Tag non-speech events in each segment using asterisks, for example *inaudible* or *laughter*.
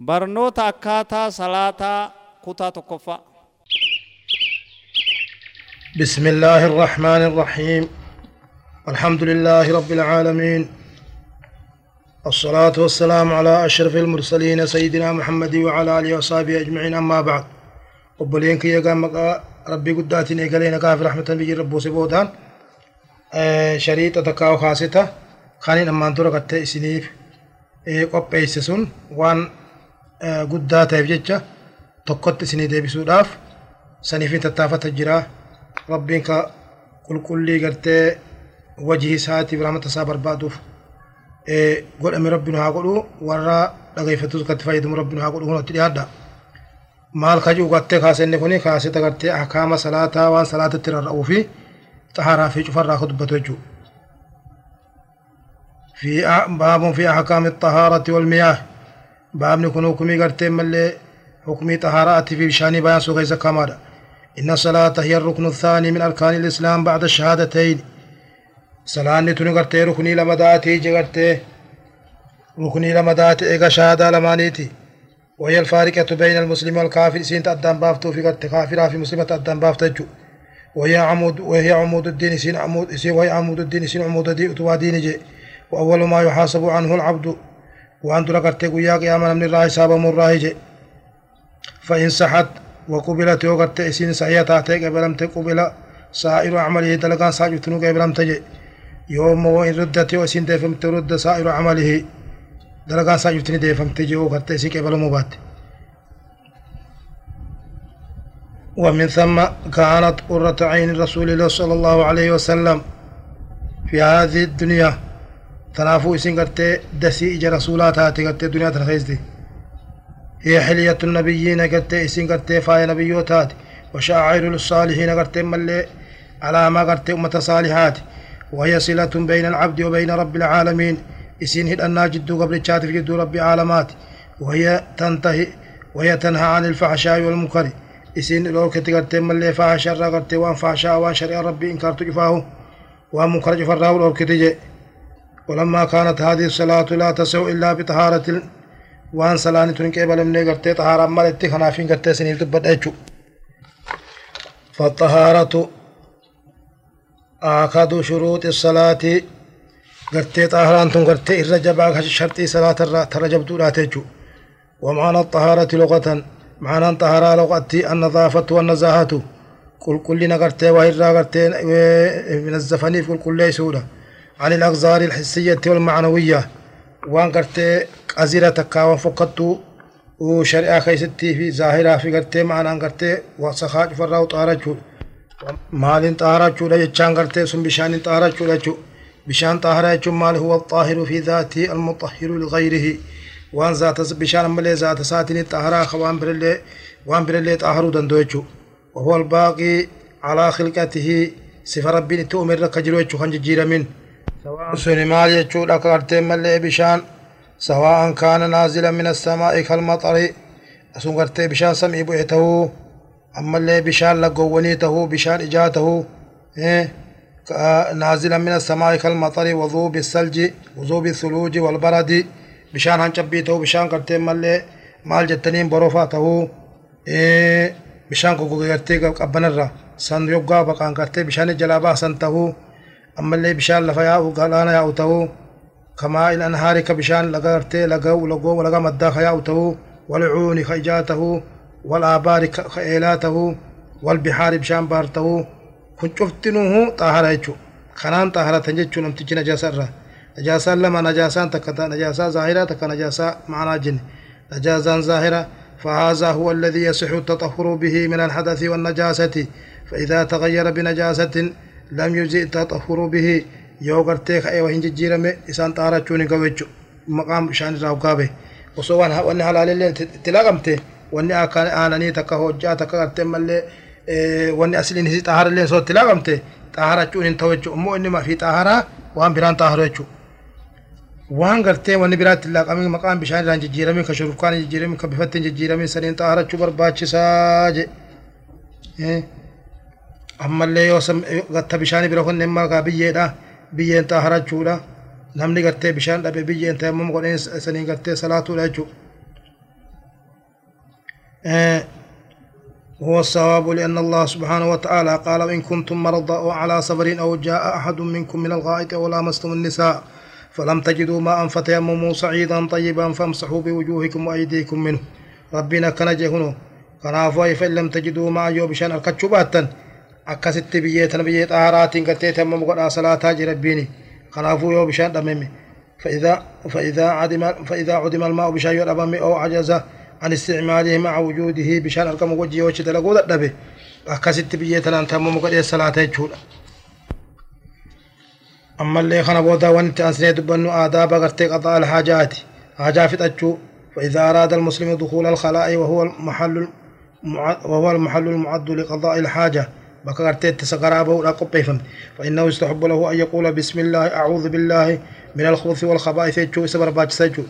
barnoota akkaataa salaataa kutaa tokkoffaa. بسم الله الرحمن الرحيم الحمد لله رب العالمين الصلاة والسلام على أشرف المرسلين سيدنا محمد وعلى آله وصحبه أجمعين أما بعد وبلين كي يقام ربي قداتين إيقالين كاف رحمة بيجي ربو سبودان شريطة تكاو خاصة خانين أما أنتو رقت إسنيف قبعي سسون وان آه قداتا يفجتش تقوت إسني ديبسوداف سنفين تتافة الجراه rabbiin ka qulqullii gartee wajihii isaatiif rahmata isaa barbaaduuf godhame rabbi nu haa godhu warra dhageeffatus akkatti fayyadamu rabbi nu haa godhu kunatti dhiyaadha maal ka jiru gartee kaasenne kuni kaaseta gartee ahkaama salaataa waan salaatatti rarra'uu fi xaharaa fi cufarraa ka dubbatu jechuudha. في باب في أحكام الطهارة والمياه باب نكون حكمي قرتي ملي حكمي طهارات في بشاني بيان سوغي زكامادا إن الصلاة هي الركن الثاني من أركان الإسلام بعد الشهادتين صلاة نتوني قرتي ركني لما داتي جغرتي ركني لما داتي إيغا شهادة لمانيتي وهي الفارقة بين المسلم والكافر سين تأدان بافتو في قرتي كافرة في مسلمة تأدان بافتجو وهي عمود وهي عمود الدين سين عمود سين وهي عمود الدين سين عمود دي أتوا دين جي وأول ما يحاسب عنه العبد وأن تلقرتي قيا قياما من الراهي سابا من الراهي فإن صحت وقبلت يوغت إسين صحيحة تاتي قبلمت قبل سائر عمله دلقان ساجتنو قبلمت جي يوم وإن ردت وإسين ديفمت رد سائر عمله دلقان ساجتني ديفمت جي وغت إسين قبل مبات ومن ثم كانت قرة عين رسول الله صلى الله عليه وسلم في هذه الدنيا تنافو إسين قرت دسي إجا رسولات هاتي قرت الدنيا ترخيزتي. هي حلية النبيين قرت إسين قرت فاي نبيوتات وشاعر الصالحين قرت ملي على ما قرت أمة صالحات. وهي صلة بين العبد وبين رب العالمين. إسين هد أن جد قبل في جد رب العالمات وهي تنتهي وهي تنهى عن الفحشاء والمنكر. إسين لوكت قرت ملي فحشا قرت وان فحشاء وان شريع ربي إنكار تجفاه وان منكر جفراه لوكت ولما كانت هذه الصلاة لا تسوء إلا بطهارة waan salaani tun qeebalamnee gartee xahaaraan maletti kanaafiin gartee isiniif dubbadha jechuudha. فالطهارة آكد شروط الصلاة قرتي طهران تن قرتي الرجبا شرطي صلاة ترجب دولاتيجو ومعنى الطهارة لغة معنى الطهارة لغتي النظافة والنزاهة. كل كلنا قرتي وهرا قرتي من الزفني كل كل سورة. عن الأغزار الحسية والمعنوية. وان قرتي قزيرة تكاوان فقدتو وشريعة خيستي في ظاهرة في قرتي معنى قرتي وسخاج فراو طارجو. مال طارجو لجان قرتي سن بشان طارجو لجو. بشان طهرة مال هو الطاهر في ذاته المطهر لغيره. وان ذات بشان ملي ذات ساتين طهرة خوان برلي وان برلي طهرو دندوجو وهو الباقي على خلقته. صفة ربي تؤمر كجلوجو خنججير من. سواء سنمال يجو لك قرتي ملي بشان سواء كان نازلا من السماء كالمطر. أسون قرتي بشان سمعي بؤته أما اللي بشان لقوانيته بشان إجاته إيه؟ نازلا من السماء كالمطر وذوب الثلج وذوب الثلوج والبرد. بشان هنشبيته بشان قرتي مالي مال جتنين بروفاته إيه؟ بشان كوكو قرتي قبنرة سن يبقى بقان قرتي بشان الجلابة سنته. أما اللي بشان لفياء قالانا يأوته كما الأنهار كبشان لغرتي لغو لغو ولغا مدى خياوته والعون خيجاته والآبار خيلاته والبحار بشان بارته كن شفتنوه طاهرة يجو خنان طاهرة تنججو نمتج نجاسة را. نجاسة لما نجاسة تكتا نجاسة ظاهرة تكا نجاسة معنا جن. نجاسة ظاهرة فهذا هو الذي يصح التطهر به من الحدث والنجاسة. فإذا تغير بنجاسة لم يجزئ التطهر به yoo gartee ka'ee waa hin jijjiirame isaan xaarachuun hin qabu jechuudha maqaan bishaan irraa hoggaa bahe osoo waan wanni halaalillee itti laqamte wanni akka aananii takka hojjaa takka gartee mallee wanni asliin isii xaaharallee osoo itti laqamte xaaharachuun hin ta'u jechuudha immoo inni fi xaaharaa waan biraan xaaharu jechuudha. waan gartee wanni biraatti hin laqamin maqaan bishaan irraa hin jijjiiramin kan shurufkaan hin jijjiiramin kan bifatti hin jijjiiramin saniin xaaharachuu barbaachisaa je. أما اللي ammallee yoo gatta bishaanii bira kunne immoo gaa biyyeedha biyyeen taa harachuudha namni gartee bishaan dhabe biyyeen taa immoo godhee sanii gartee salaatuudha jechuudha. هو الصواب لأن الله سبحانه وتعالى قال إن كنتم مرضى أو على سفر أو جاء أحد منكم من الغائط أو لامستم النساء فلم تجدوا ماء فتيمموا صعيدا طيبا فامسحوا بوجوهكم وأيديكم منه ربنا كان جهنو كان فإن لم تجدوا ماء يوبشان الكتشوباتا akkasitti biyyeetan biyyee xaaraatiin gartee tammama godhaa salaataa ji rabbiini kanaafuu yoo bishaan dhameme فإذا عدم الماء بشان يربم أو عجز عن استعماله مع وجوده بشان أرقم وجهه وجه دلقوا دبه أكست بيتنا أن تمم قد الصلاة يجولا أما اللي خنا بودا وانت أنسني دبنو آداب غرتي قضاء الحاجات حاجة فتأتشو فإذا أراد المسلم دخول الخلاء وهو المحل وهو المحل المعد لقضاء الحاجة بكرتيت سقرابه ولا قبيفم فإنه يستحب له أن يقول بسم الله أعوذ بالله من الخبث والخبائث يجو سبر باج سجو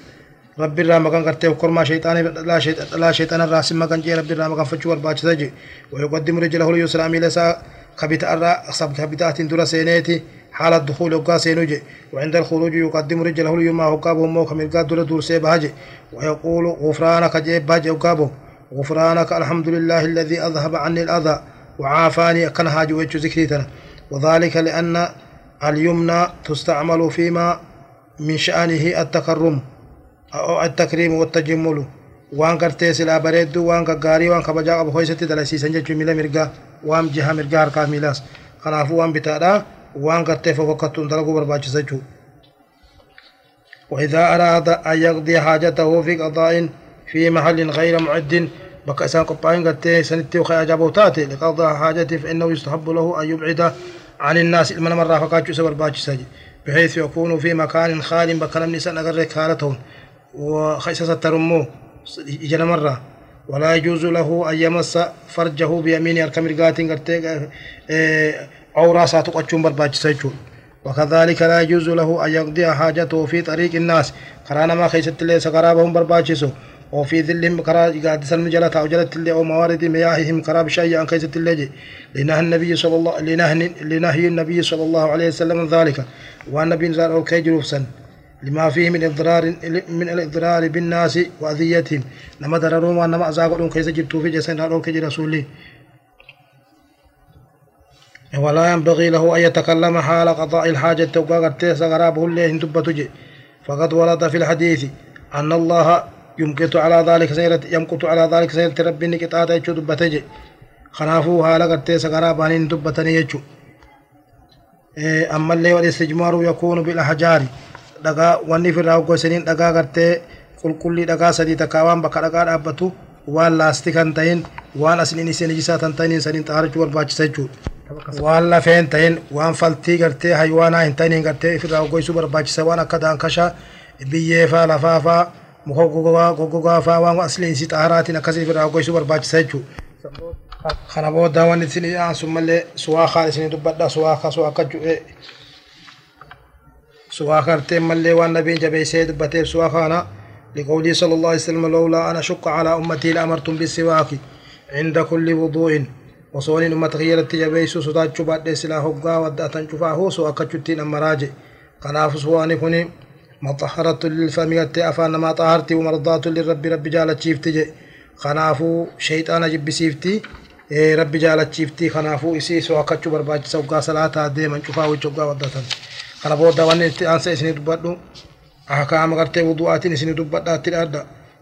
رب الرام كان قرتي وكرما شيطان لا شيطان لا شيطان الراس ما كان جي رب الرام كان فجو باج سجي ويقدم رجله اليسرى ميل سا خبيت الرا سب خبيتات دور سينيتي حال الدخول وقا سينوجي وعند الخروج يقدم رجله اليما وقابه مو كمل دور دور سيبهاجي ويقول غفرانك جيب باجي وقابه غفرانك الحمد لله الذي أذهب عني الأذى وعافاني كان هاجو وجه ذكريتنا وذلك لأن اليمنى تستعمل فيما من شأنه التكرم أو التكريم والتجمل. وان قرتي سلا بريد وان قاري وان كبجا أبو خويستي دلسي سنجة ميلا مرقا وان جهة مرقا هركا ميلاس. خنافو وان بتادا وان قرتي فوقتون دلقو برباج سجو. وإذا أراد أن يقضي حاجته في قضاء في محل غير معد بك إسان قبائن قد سنتي وخي أجابه تاتي لقضاء حاجته فإنه يستحب له أن يبعد عن الناس المن مرة فقاتشو سبر باج سجي بحيث يكون في مكان خال بكلم نسان أقر حالتهم وخيسة ترمو إجل مرة. ولا يجوز له أن يمس فرجه بيمين أركم رقاتين قرتي عورا ساتقاتشون برباج سجي وكذلك لا يجوز له أن يقضي حاجته في طريق الناس. قرانا ما خيست الله سقرابهم برباجسو وفي ذلهم كرا قاعد سلم جلت أو جلت اللي أو موارد مياههم كرا بشيء عن كيسة اللي لنهى النبي صلى الله لنهي لنهي النبي صلى الله عليه وسلم ذلك. والنبي زار أو كيجلوف سن لما فيه من إضرار من الإضرار بالناس وأذيتهم. لما ضرروا وأنما أزاقوا كيسة جبتوا في جسد أو كيج رسوله ولا ينبغي له أن يتكلم حال قضاء الحاجة وقاقت سغرابه اللي هندبتج فقد ورد في الحديث أن الله يمكت على ذلك سيرة يمكت على ذلك سيرة ربي نكتات يجو دبتج خنافو حال قرتي سغرابان هندبتني يجو أما اللي والاستجمار يكون بالأحجار دقا واني في الراوكو سنين دقا قرتي قل كل دقا سدي تكاوان بكا دقا دابتو waan laastikan ta'in waan asiniin iseen ijisaa tan ta'in saniin xaarachuu barbaachisa jechuudha. waan lafeen ta'in waan faltii gartee haywaanaa hin ta'in gartee ofirraa goysuu barbaachisa waan akka daankashaa biyyee faa lafaa faa muka gogogaa faa waan asliin si xaaraatiin akkasii ofirraa goysuu barbaachisa jechuudha. kana booda waan isin aansun malee suwaa kaan isin dubbadha suwaa kaa suwaa akka ju'ee suwaa kartee malee waan nabiin jabeessee dubbateef suwaa kaana لقوله صلى الله عليه وسلم لولا أن أشق على أمتي لأمرتم بالسواك عند كل وضوء وصون أمة غيرت جبيس سداتشو بعد سلا هقا ودأتن شفاه سو أكتشتين أمراجي قناف سواني كوني مطهرة للفم أفان ما طهرتي ومرضات للرب رب جالت شيفتي خنافو شيطان جب سيفتي رب جالت شيفتي. خنافو إسي سو أكتشو برباج سوقا صلاة ديما شفاه وشوقا ودأتن خنابو دواني أنسى إسني دبادو. أحكام غرتي وضوءات سن دبت الأرض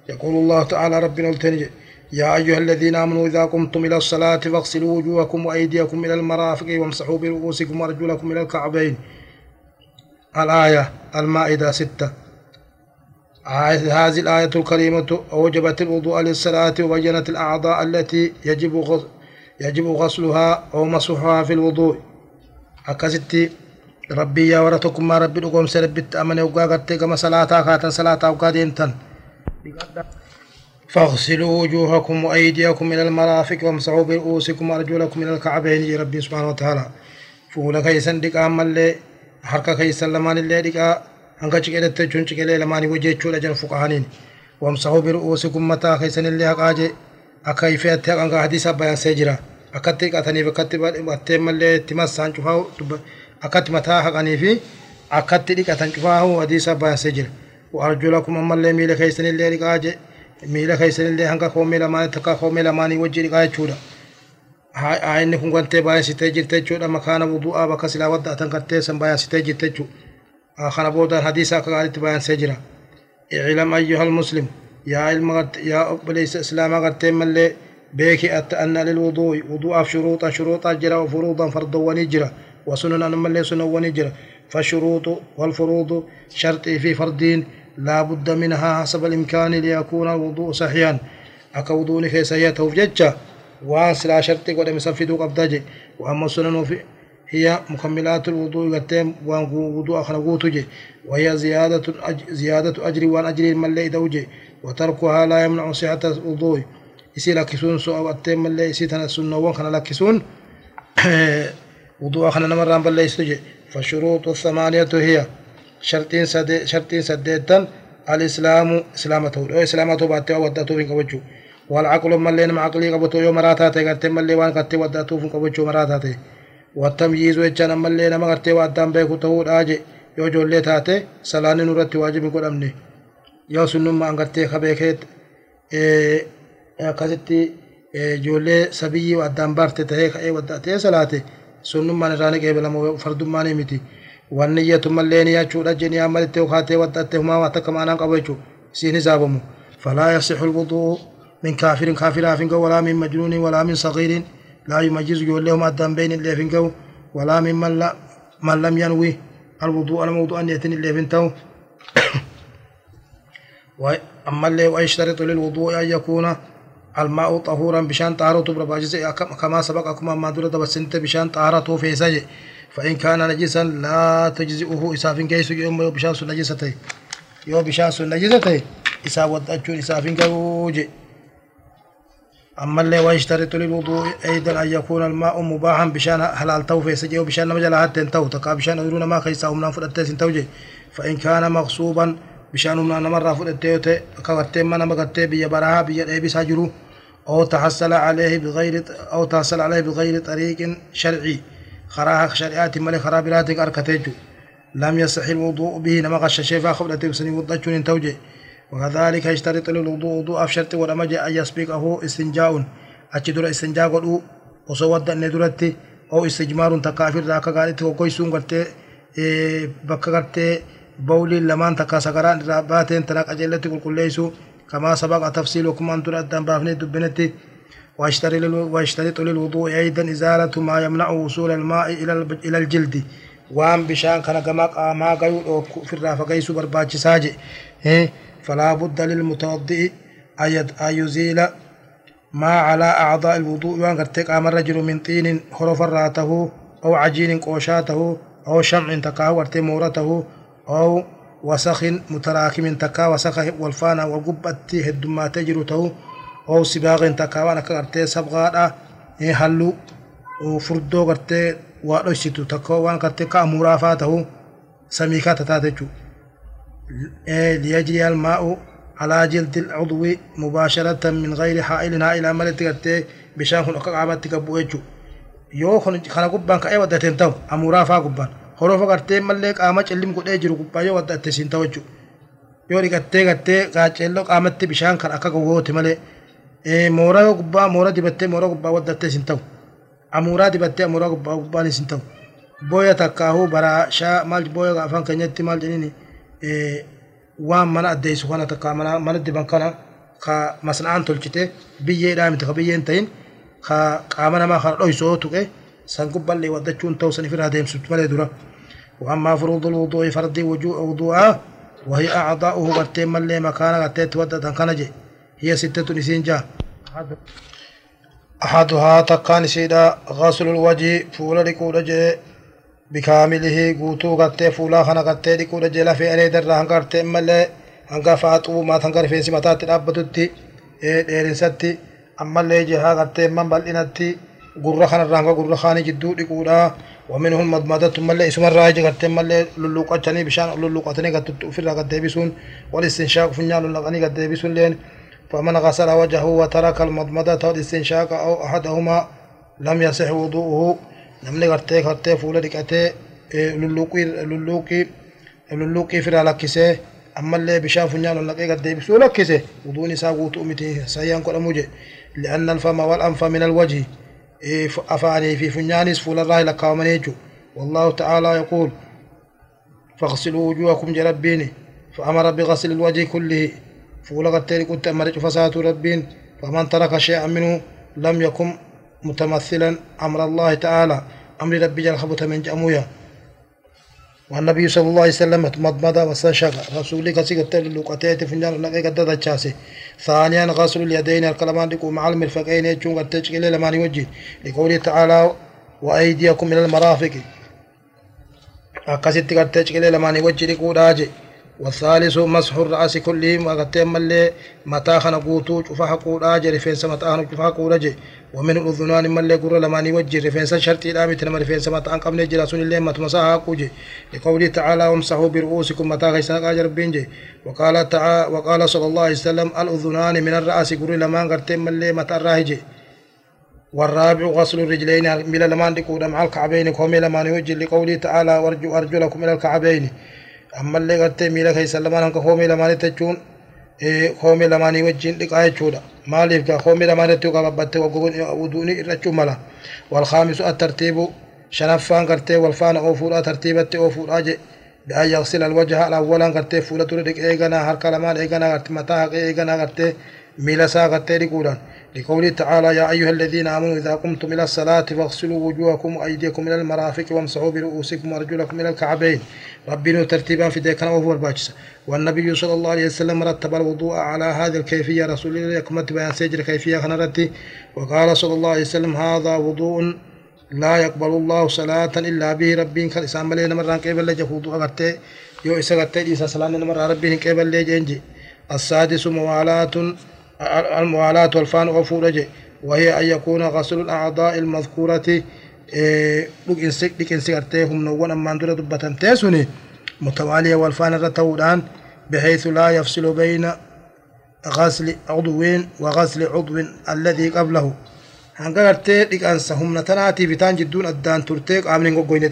يقول الله تعالى ربنا التنجي يا أيها الذين آمنوا إذا قمتم إلى الصلاة فاغسلوا وجوهكم وأيديكم إلى المرافق وامسحوا برؤوسكم وأرجلكم إلى الكعبين. الآية المائدة ستة. هذه الآية الكريمة أوجبت الوضوء للصلاة وبينت الأعضاء التي يجب يجب غسلها أو مسحها في الوضوء. أكستي ربي يا ورتكم ما ربي دقوم سربت أمن وقا قرتي كما صلاة كاتا صلاة وقا دينتن فاغسلوا وجوهكم وأيديكم إلى المرافق وامسحوا برؤوسكم وأرجلكم إلى الكعبين. ربي سبحانه وتعالى. فولا كيسن دقا مالي حركة كيسن لمان اللي دقا أنك چكيلت تجون چكيلي لماني وجه چولا جن فقهانين وامسحوا برؤوسكم متى كيسن اللي حقاجي أكيفيت أنك حديثة بيان سيجرا أكتك أتني فكتب أتم اللي تمسان شفاو akkatti mataa haqanii fi akkatti dhiqatan cufaahu hadiisa baasee jira. وأرجلكم أما اللي ميل كيسن اللي رقاجة miila keessanillee hanga koomee lamaanii takka koomee lamaanii wajji dhiqaa jechuudha. Inni kun gantee baay'isitee jirte jechuudha makaana wudu'aa bakka silaa wadda'atan gartee san baay'isitee jirte jechuudha. Kana boodaan hadiisa akka gaariitti baay'isee jira. اعلم أيها المسلم يا علم يا أبليس إسلام قرتين ملي بيك أن للوضوء وضوء شروطا شروطا جرا وفروضا فرضا ونجرا وسنن ملي سنن ونجرا فالشروط والفروض شرط في فردين لا بد منها حسب الإمكان ليكون الوضوء صحيحا أكا وضوء كيس هي توفجتشا وان سلا شرط قد مسفدو قبضاجي وأما السنن في هي مكملات الوضوء قتيم وأن وضوء خنقوتجي وهي زيادة زيادة أجر وأن أجر ملي دوجي. وتركها لا يمنع صحة الوضوء. isi lakkisuun so awwattee mallee isii tana sunnoowwan kana lakkisuun wudu'a kana namarraan balleessitu jedhe fashuruuxu thamaaniyatu hiya sharxiin sadee sharxiin saddeettan الإسلام إسلام تقول أو إسلام تو باتوا وداتو فين كبجو والعقل ملي نم عقلي كبتو يوم مراتا تي قرتي ملي وان قرتي وداتو فين كبجو مراتا تي والتمييز وجانا ملي نم قرتي وادام بيكو تو داجي يو جولي تاتي سلاني نورتي واجب قدامني يو سنم ما قرتي خبيكيت إيه akkasitti ijoollee sabiyyii addaan baarte tahee ka'ee waddaatee salaate sunnummaan irraa ni qeebalamu fardummaan miti wanni iyyatummallee ni yaachuudha jeni ammalitti kaatee waddaatte humaa takka maanaan qabu jechuudha isiin hisaabamu falaa yasixu lwuduu من كافر كافر فينغو ولا من مجنون ولا من صغير. لا يمجز يقول لهم الدم بين اللي فينغو ولا من من, لا من لم ينوي الوضوء الموضوع أن يتني اللي فينتو. *coughs* وأما اللي ويشترط للوضوء أن يكون الماء طهورا بشان طهارة برباجزة كما سبق أكما ما درد بس انت بشان طهارة في فإن كان نجسا لا تجزئه إسافين كيس يوم يوم بشان سنجسته يوم بشان سنجسته إسافين كيس يوم بشان سنجسته أما اللي ويشترط للوضوء أيضا أن يكون الماء مباحا بشان حلال تو في سجي وبشان نمجل حتى تو تقا بشان أدرون ما خيسا ومنا فرأتين توجي فإن كان مغصوبا namarraa fudhattee yoo ta'e akka gartee mana magartee biyya barahaa biyya dheebisaa jiru أو تحصل عليه بغير أو تحصل عليه بغير طريق شرعي. خراها شريعات ملي خرابرات أركتيجو لم يصح الوضوء به نما غش شيفا تبسني وضجون توجه. وكذلك يشترط للوضوء وضوء شرط ولما جاء يسبقه استنجاء. أتدر استنجاء قلو وصود أن درتي أو استجمار تكافر ذاك قالت وكويسون قلت بك قلت بولي لمان تكا سكران راباتين تناك أجلتي كل كليسو كما سبق تفصيل وكما أنتم أدام بافني دبنتي. واشترط للوضوء أيضا إزالة ما يمنع وصول الماء إلى الجلد. وان بشان كان كما قاما قيو في الرافقيس برباچ ساجي. فلا بد للمتوضئ أن يزيل ما على أعضاء الوضوء وأن قرتك أمر رجل من طين خرف راته أو عجين قوشاته أو شمع تقاوى مورته أو وسخ متراكم تكا وسخ والفانا والقبة هدما تجر تو أو سباغ تكا وأنا كارتي سبغادا هلو وفردو كارتي وادو شتو تكا وأنا كارتي كامورا فاته سميكا تتاتجو ليجري الماء على جلد العضو مباشرة من غير حائل إلى ملت كارتي بشان كن أقامت كبوجو يو خنا قبان كأي ودتين تو أمورا فا قبان horofa gartee mallee qaama cillim godhee jiru gubbaa yoo wadda itti siin ta'u jechuudha. Yoo dhiqattee gartee qaaceelloo qaamatti bishaan kan akka gowwooti malee mooraa yoo gubbaa mooraa dibattee mooraa gubbaa wadda itti siin ta'u. Amuuraa dibattee amuuraa gubbaa gubbaan siin ta'u. Booya takkaahuu baraashaa maal booya afaan keenyatti maal jedhini waan mana addeessu kana takka mana diban kana ka masna'aan tolchite biyyeedhaa miti ka biyyeen ta'in ka qaama namaa kana dhoysoo tuqe san gubballee waddachuun ta'u san ifirraa deemsutti malee dura. وأما فروض الوضوء فرض وضوء وهي أعضاؤه قتين ملي مكان قتين تودة كنجي هي ستة نسين جا أحدها تكان سيدا غسل الوجه فول ركود فولا خنا قتين ركود جي لفي ألي در هنگا قتين ملي هنگا فاتو ما تنگا رفين متات الأبتتي ديرين ستي أما اللي جها قتين من بلئنتي قرر خنا رانگا قرر خاني جدو ركودا ومنهم مضمضة ملء اسم الراج قد ملء للوقتني بشان للوقتني قد تفر قد ديبسون والاستنشاق فنيا للغني قد ديبسون لين فمن غسل وجهه وترك المضمضة والاستنشاق أو أحدهما لم يصح وضوءه قرتي فولا دكتي للوقي للوقي للوقي في الالكسه ammallee bishaan funyaan ol naqee gad deebisuu lakkise wuduun isaa guutuu miti sayyaan godhamu je li'anna alfama wal anfa min alwajhi afaanii fi funyaanis fuularraa lakkaawamanii jechu والله تعالى يقول فاغسلوا وجوهكم جربيني فأمر بغسل الوجه كله فولغت كنت أمرت فسات ربين فمن ترك شيئا منه لم يكن متمثلا أمر الله تعالى. أمر ربي جل خبط من جأمويا. والنبي صلى الله عليه وسلم مضمض واستنشق رسولك سيقت للقتات فنجان لقى قد دچاسي ثانيا غسل اليدين الكلمان ديكو مع المرفقين يجون قد تشكيل لما يوجه لقوله تعالى وأيديكم إلى المرافق. أكست قد تشكيل لما يوجه لقول والثالث مسح الرأس كلهم وقتهم اللي متى خنا قوتو شوفا حقود آجي رفنس متى خنا شوفا حقود آجي ومن الأذنان من اللي قرر لما نوجه رفنس شرطي الآمي تنم رفنس متى أنقم نجي. رسول الله متى مساها قوجي لقوله تعالى وامسحوا برؤوسكم متى غيسان قاجر بينجي وقال وقال صلى الله عليه وسلم الأذنان من الرأس قرر لما قرتهم اللي متى الراهجي والرابع غسل الرجلين من لما نقود مع الكعبين كومي لما نوجه لقوله تعالى وارجو أرجلكم إلى الكعبين. Ammallee gartee miila keessa lamaan hanka koomee lamaanitti jechuun koomee lamaanii wajjin dhiqaa jechuudha maaliif gaa koomee lamaanitti yoo qababbatte wuduuni irrachuu mala walkhaamisu attartiibu shanaffaan gartee walfaana oofuudha tartiibatti oofuudha je بأن يغسل الوجه الأول غرتي فولة تردك إيغانا هركا لمان إيغانا غرتي متاها إيغانا غرتي ميلسا غرتي لقولا لقوله تعالى يا أيها الذين آمنوا إذا قمتم إلى الصلاة فاغسلوا وجوهكم وأيديكم إلى المرافق وامسحوا برؤوسكم وأرجلكم إلى الكعبين. ربنا ترتيبا في ذلك وهو الباجس. والنبي صلى الله عليه وسلم رتب الوضوء على هذه الكيفية. رسول الله يكمت بيان سجر كيفية خنرتي. وقال صلى الله عليه وسلم هذا وضوء لا يقبل الله صلاة إلا به. ربين كان إسان ملي نمر قبل لجه وضوء غرتي. يو إسا غرتي إسا صلاة نمر ربين قبل لجه السادس موالاة الموالاة والفان غفور وهي أن يكون غسل الأعضاء المذكورة dhiqinsi gartee humnoowwan ammaan dura dubbatamtee suni mutawaaliya wal faana irra ta'uudhaan بحيث لا يفصل بين غسل عضو وغسل عضو الذي قبله hanga gartee dhiqansa humna tanaatiif bitaan jidduun addaan turtee qaamni goggoyne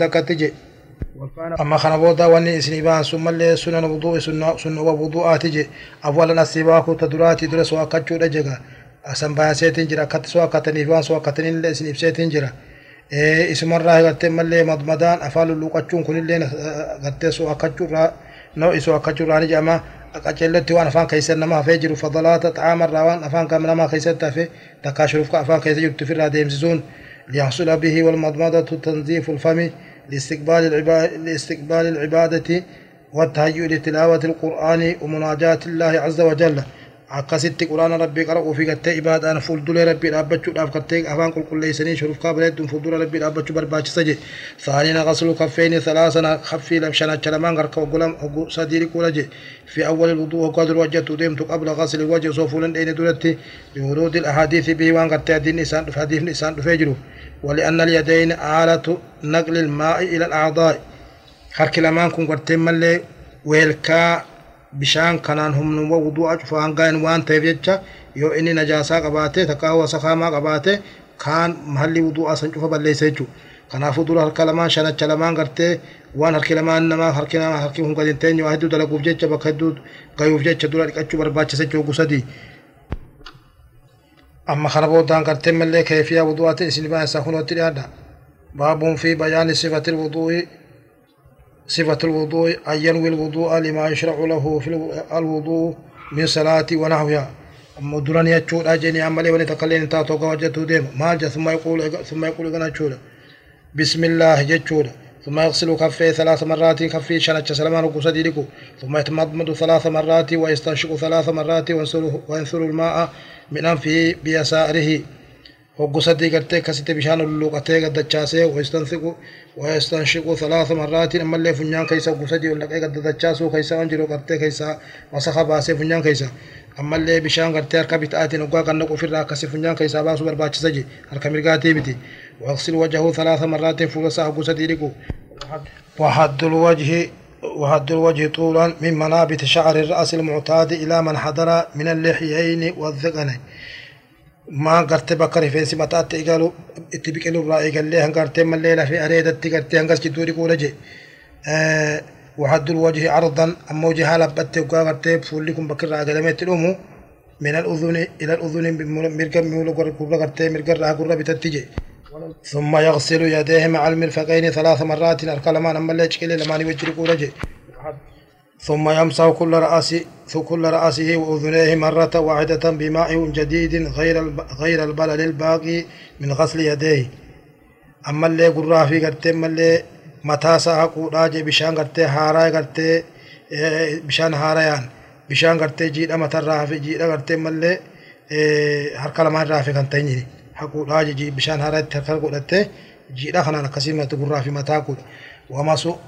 amma kana booda wanni isin ibaan sun mallee sunan wudu'i sunnuwa wudu'aati je awwalan asibaa kuta duraati dura soo akkachuudha jega asan baaseetiin jira akkatti soo akkataniif waan soo akkataniillee isin ibseetiin jira isumarraa gartee mallee madmadaan afaan lulluqachuun kunillee gartee soo akkachuurraa noo'i soo akkachuurraa ni jedhama qacelletti waan afaan keessan nama hafee jiru fadalaata xaamarraa waan afaan nama keessatti hafe takkaa shurufka afaan keessa jirtu ofirraa deemsisuun ليحصل به والمضمضة تنظيف الفم لاستقبال العبادة, لاستقبال العبادة والتهيؤ لتلاوة القرآن ومناجاة الله عز وجل akkasitti quraana rabbii qara'uu fi gartee ibaadaan fuuldulee rabbii dhaabbachuudhaaf gartee afaan qulqulleessanii shurufkaa bareedduun fuuldura rabbii dhaabbachuu barbaachisa je saaniina qaslu kaffeeni salaasana kaffii shanacha lamaan harka hoggu sadii dhiquudha je fi awwal wuduu hoggaa dura hojjettu deemtu qabla qasli waje osoo fuulan dheene duratti biwuruudi ahadiithi bihi waan gartee hadiinni isaan dhufe hadiifni isaan dhufee jiru ولأن اليدين آلة نقل الماء إلى الأعضاء weelkaa bishaan kanaan humnuma wudu'a cufa hangaan waan ta'eef jecha yoo inni najaasaa qabaate takka hawasa kaamaa qabaate kaan mahalli wudu'a san cufa balleessa jechuudha. Kanaafuu dura harka lamaan shanacha lamaan gartee waan harki lamaan namaa harki namaa harki kun gadi hin teenye waa hedduu dalaguuf jecha bakka hedduu gayuuf jecha dura dhiqachuu barbaachisa jechuudha gusadii. Boodaan gartee mallee keefiyaa wudu'aati isin baay'isaa kunootti dhiyaadha. باب في بيان صفة الوضوء صفة الوضوء أن ينوي الوضوء لما يشرع له في الوضوء من صلاة ونحوها مدرن يجود أجني عملي ونتكلم تاتوك وجدت ديم ما ثم يقول ثم يقول غنا بسم الله جدود ثم يغسل كفيه ثلاث مرات كفيه شنة سلمان وقصديركو ثم يتمضمض ثلاث مرات ويستنشق ثلاث مرات وينثر الماء من أنفه بيساره hoggu sadii gartee akkasitti bishaan ulluuqatee gaddachaasee wayistansiqu wayistanshiqu thalaatha marraatiin ammallee funyaan keessa hoggu sadii ol dhaqee gaddachaasuu keessa waan jiru gartee keessa wasaka baasee funyaan keessa ammallee bishaan gartee harka bitaatiin hoggaa kan naqu ofirraa akkasi funyaan keessaa baasuu barbaachisa je harka mirgaatii miti waqsil wajahu thalaatha marraatiin fuula isaa hoggu sadii dhiqu وحد الوجه وحد الوجه طولا من منابت شعر الرأس المعتاد إلى من حضر من اللحيين maan gartee bakka rifeensi mataatti eegalu itti biqilu irraa eegallee hanga gartee mallee lafee areedatti gartee hangas jidduu dhiquudha je وحد الوجه عرضا أما وجهها لبت وقاغرتي فولكم بكر عقلمت الأمو من الأذن إلى الأذن مركب مولو قرقرتي مركب راقر بتتجي ثم يغسل يديه مع المرفقين ثلاث مرات أركلمان أما اللي يشكل لما يوجر قولجي ثم يمسح كل رأسه كل رأسه وأذنيه مرة واحدة بماء جديد غير غير البلل الباقي من غسل يديه. أما اللي قراه في قرتي أما اللي mataa isaa haquudhaa jee bishaan gartee haaraa gartee bishaan haarayaan bishaan gartee jiidha matarraa hafe jiidha gartee mallee harka lamaan irraa hafe kan ta'in haquudhaa jee bishaan haaraa itti harka godhattee jiidha kanaan akkasii mata gurraa fi mataa kuudha wamasu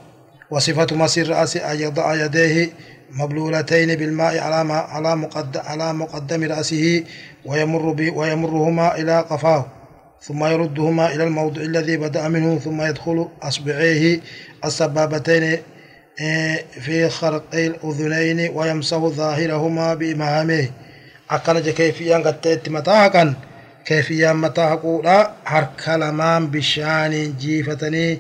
وصفة مسير رأس أن يضع يديه مبلولتين بالماء على على مقدم على مقدم رأسه ويمر ويمرهما إلى قفاه ثم يردهما إلى الموضع الذي بدأ منه ثم يدخل أصبعيه السبابتين إيه، في خرقي الأذنين ويمسح ظاهرهما بإمامه. أكن كيفيا قد متاها كان كيفيا متاها قولا حرك لمان بشان جيفتني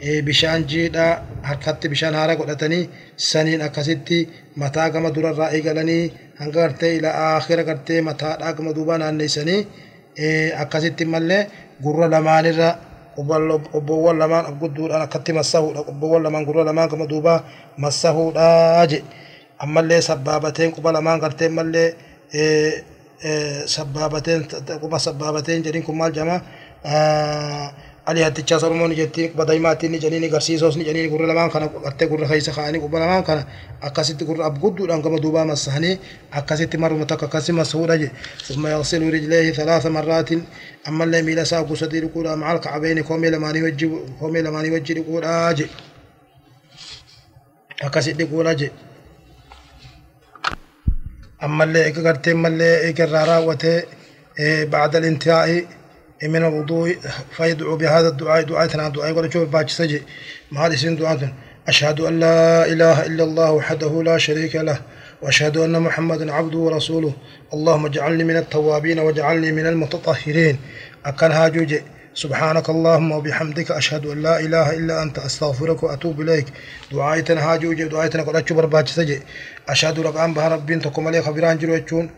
إيه، بشان جيدا حركت بشان هارا قلتني سنين أكستي متا كما دور الرأي قلني هنغرتي إلى آخر قرتي متا كما دوبان أنيسني akkasitti mallee gurra lamaanirra obboowwan lamaan abgudduudhaan akkatti massahuudha obboowwan lamaan gurra lamaan kama duuba massahuudha je ammallee sabbaabateen quba lamaan garteen mallee sabbaabateen quba sabbaabateen jedhin kun maal jama ali hattichaa soromoon jettiin quba daa'imaatti ni janiin garsiisoos ni janiin gurra lamaan kana gartee gurra keessa kaa'anii quba lamaan kana akkasitti gurra abgudduudhaan gama duubaa massahanii akkasitti maruma takka akkasi massuudha je يغسل رجليه ثلاث مرات أما اللي ميلا ساقو سدير قولا مع الكعبين كومي لماني وجه كومي لماني وجه قولا جي akkasitti قولا جي أما اللي إكرتي أما اللي راوته بعد الانتهاء من الوضوء فيدعو بهذا الدعاء دعاء تنا دعاء ولا شوف باج سجي. ما هذا سين دعاء أشهد أن لا إله إلا الله وحده لا شريك له وأشهد أن محمدا عبده ورسوله. اللهم اجعلني من التوابين واجعلني من المتطهرين. أكن هاجوج سبحانك اللهم وبحمدك أشهد أن لا إله إلا أنت أستغفرك وأتوب إليك. دعايتنا هاجوج دعايتنا قد أشبر برباج سجي. أشهد أن بها ربين تقوم عليه خبران جرو يجون.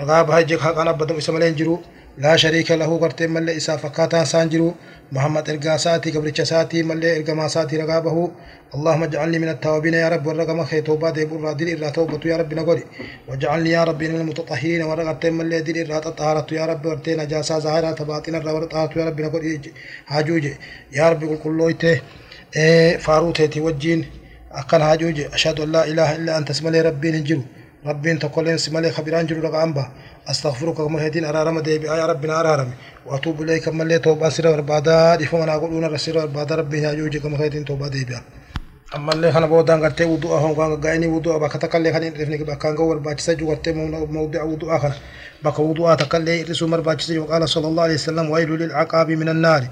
رقاب هاجك حقنا بدم إسمالين جرو. لا شريك له قرتي ملي إسا فكاتا سانجرو محمد إرقا ساتي قبرچ ساتي ملي إرقا ساتي رقابه اللهم اجعلني من التوابين يا رب ورقم خي توبة ديبور رادل إرى توبة يا رب نقولي. واجعلني يا رب من المتطهرين ورقت ملي دل إرى تطهرت يا رب. ورتي نجاسة ظاهرة باطنة ورطهرت يا رب نقولي. هاجوجي يا رب قل كلويته إيه فاروتي وجين أكن هاجوجي أشهد أن لا إله إلا أنت اسم لي ربي نجرو ربين تقولين اسم لي خبران جرو رقام أستغفرك كما هدين أرارم دي يا ربنا أرارم وأتوب إليك من لي توبة سر وربادا دفو من أقولون رسل وربادا ربي هاجوجي كما هدين توبة دي بيا ammallee kana boodaan gartee wudu'a hongaan ga'anii wudu'a bakka takkallee kan hin dhifne bakkaan ga'u barbaachisa jiru gartee mawdi'a wudu'a kana bakka wudu'a takkallee hir'isuu barbaachisa jiru qaala sallallahu alaihi wasallam waylu lil aqaabi minan naari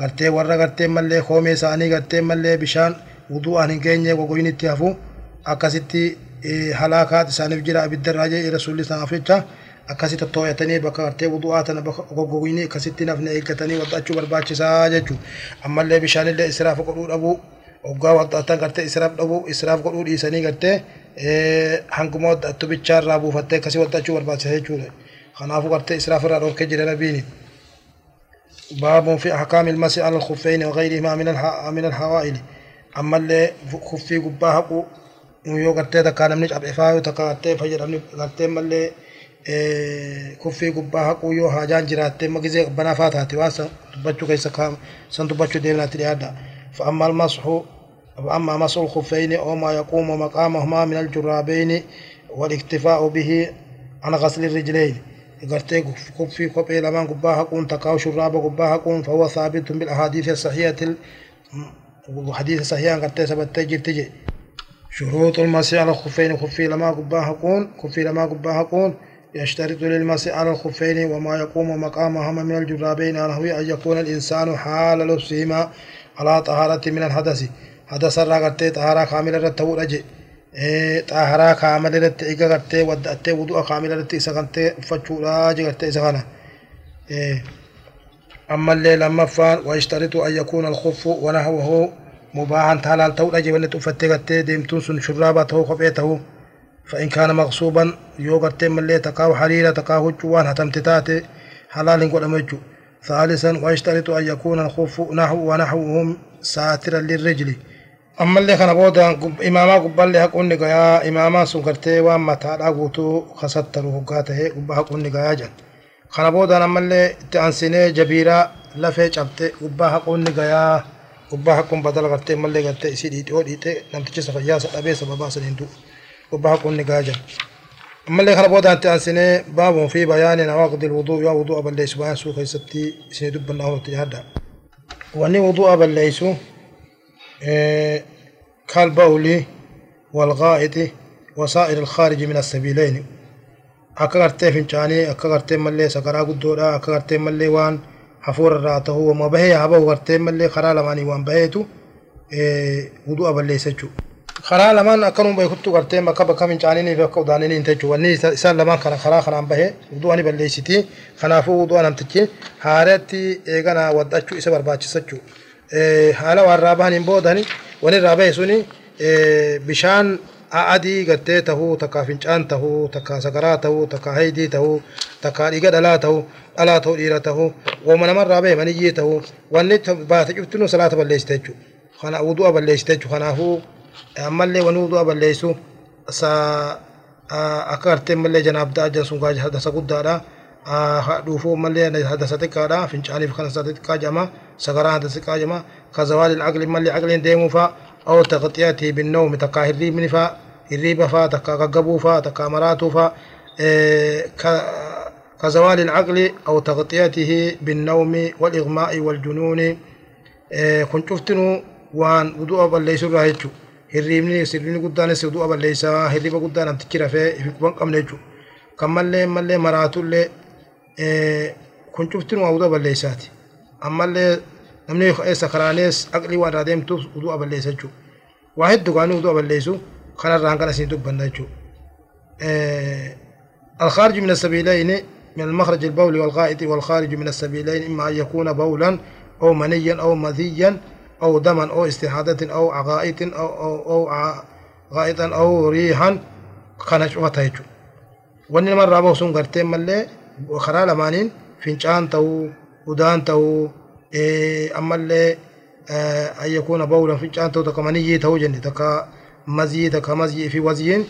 gartee warra gartee mallee koomee isaanii gartee mallee bishaan wudu'aan hin geenye gogoyin itti hafu akkasitti halaakaat isaaniif jira abiddarraa jee rasuulli isaaf jecha akkasitti to'atanii bakka gartee wudu'aa tana bakka gogoyinii akkasitti nafne eeggatanii wadhachuu barbaachisaa jechuudha ammallee bishaanillee israafa godhuu dhabuu waggaa waxxaatan gartee israaf dhabu israaf godhuu dhiisanii gartee hanguma waxxattu bichaa irraa buufattee akkasii waxxachuu barbaachisa jechuudha kanaafuu gartee israaf irraa dhorkee jira nabiini باب في أحكام المسح على الخفين وغيرهما من من الحوائل أما اللي خفي قباه yoo gartee takkaa namni cabefaa yoo takka gartee fayyadamni gartee mallee kuffii gubbaa haquu yoo haajaan jiraattee magizee banaa faa taate waan san dubbachuu keessa san dubbachuu deemnaatti dhiyaadha. فأما المسح فأما مسح الخفين أو ما يقوم مقامهما من الجرابين والاكتفاء به عن غسل الرجلين قرتي كفي كوبي لمن قباها كون تقاو شراب قباها كون فهو ثابت بالأحاديث الصحيحة الحديث الصحيح قرتي سبت تجي شروط المسح على الخفين خفي لما قباها كون خفي لما قباها كون يشترط للمسح على الخفين وما يقوم مقامهما من الجرابين نحو أن يكون الإنسان حال لبسهما على طهارة من الحدث. حدث الرغتي طهارة كاملة رتبو أجي طهارة كاملة رت إيجا غتي ودأتي وضوء كاملة رت إسا غتي فتشو لاجي غتي إسا غنا أما الليل أما فان ويشترط أن يكون الخف ta'uudha jebanne uffattee gartee deemtuun sun shurraabaa ta'uu kophee ta'uu فإن كان مغصوبا يوغرت ملي تقاو حريرة تقاو جوان هتمتتات حلال قد أمجو. ثالثا ويشترط أن يكون الخف نحو ونحوهم ساترا للرجل. أما اللي كان بودا إماما قبال لها قلني قيا إماما سنكرتي وما تعالى قوتو خسطر هقاته قبها قلني قيا جن. كان بودا أما اللي تأنسيني جبيرا جبت قبها قلني قيا قبها قم بدل قرتي ملي قرتي سيدي تقول إيتي نمتجي سفيا سأبي سببا سنين وبها قلني قيا جن أما اللي خربوا دان تأنسني باب في بيان نواقض الوضوء يا وضوء بل ليس بيان سوق يستي سيدب النهو تجهدا وأني وضوء بل ليس إيه كالبول والغائط وسائر الخارج من السبيلين. akka gartee fincaanii akka gartee mallee sakaraa guddoodha akka gartee mallee waan hafuura irraa ta'uu wama bahee haa bahu gartee mallee karaa lamaanii waan karaa lamaan akkanuma beekuttu gartee bakka bakka fincaanii fi akka udaananii hin jechuudha wanni isaan lamaan kana karaa kanaan bahee wudu'a ni balleessiti kanaafuu wudu'a namtichi haaratti eegana wadhachuu isa barbaachisa jechuudha. haala waan irraa bahaniin boodani wani irraa bahe suni bishaan adii gartee tahuu takka fincaan tahuu takka sagaraa tahuu takka haydii tahuu takka dhiiga dhalaa tahuu dhalaa tahuu dhiira tahuu wooma namarraa bahe maniyyii tahuu wanni baate cuftinu salaata balleessite jechuudha. kana wudu'a balleessite jechuudha kanaafuu ammallee wani wudu'a balleessu akka gartee mallee janaabdaa ajjan sun gaajja hadasa guddaadha. dhuufuu mallee hadasa xiqqaadha fincaaniif kan hadasa xiqqaa jedhama sagaraa hadasa xiqqaa jedhama kazawaali aqli mallee aqliin deemuu fa'a أو تغطيته بالنوم تكا هريب من فا هريب فا تكا غغبو فا تكا مراتو فا كزوال العقل أو تغطيته بالنوم والإغماء والجنون كن شفتنو وان وضوء بليس راهيتشو هريبني سرني قدان سودوء بليسا هريب قدان امتكرا في في قم نجو كمالي مالي مراتو اللي كن شفتنو وضوء بليساتي أما اللي namni sakaraanees aqlii waan irraa deemtuuf uduu aballeessa jechuudha. Waa hedduu qaanii uduu aballeessu kanarraan kan isin dubbanna jechuudha. الخارج من السبيلين من المخرج البول والغائط والخارج من السبيلين إما أن يكون بولا أو منيا أو مذيا أو دما أو استحادة أو عغائط أو أو, أو غائطا أو ريحا كان شوفته يجو وأن مرة أبو سون قرتين ملي وخرا لمانين فينشان تو ودان تو ammallee an yakuuna bawlan fincaan ta'u takka maniyyii ta'uu jenne takka mazii takka mazii fi waziin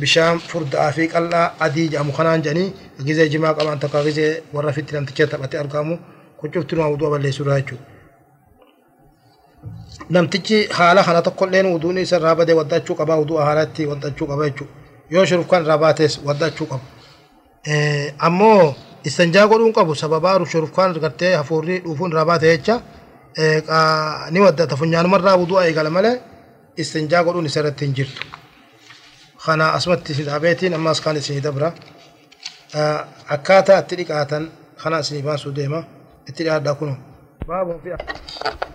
bishaan furda'aa fi qal'aa adii jedhamu kanaan jedhanii gizee jimaa qaban takka gizee warra fitti namticha taphatee argamu kun cufti numa wudu'a balleessuudha jechuudha. Namtichi haala kana tokkolleen wuduun isa irraa badee waddachuu qaba wudu'a haalatti waddachuu qaba jechuudha. Yoo shurufkaan irraa baates waddachuu qaba. Ammoo istanjaa godhuun qabu sababaa shurufkaan gartee hafuurri dhuufuun irraa baate jecha ni waddata funyaanumarraa wudu'a eegala malee istanjaa godhuun isa irratti hin jirtu. Kana asumatti isin dhaabeetiin ammas kan isin dabra. Akkaataa itti dhiqaatan kana isin baasuu deema itti dhiyaadhaa kunoo. باب في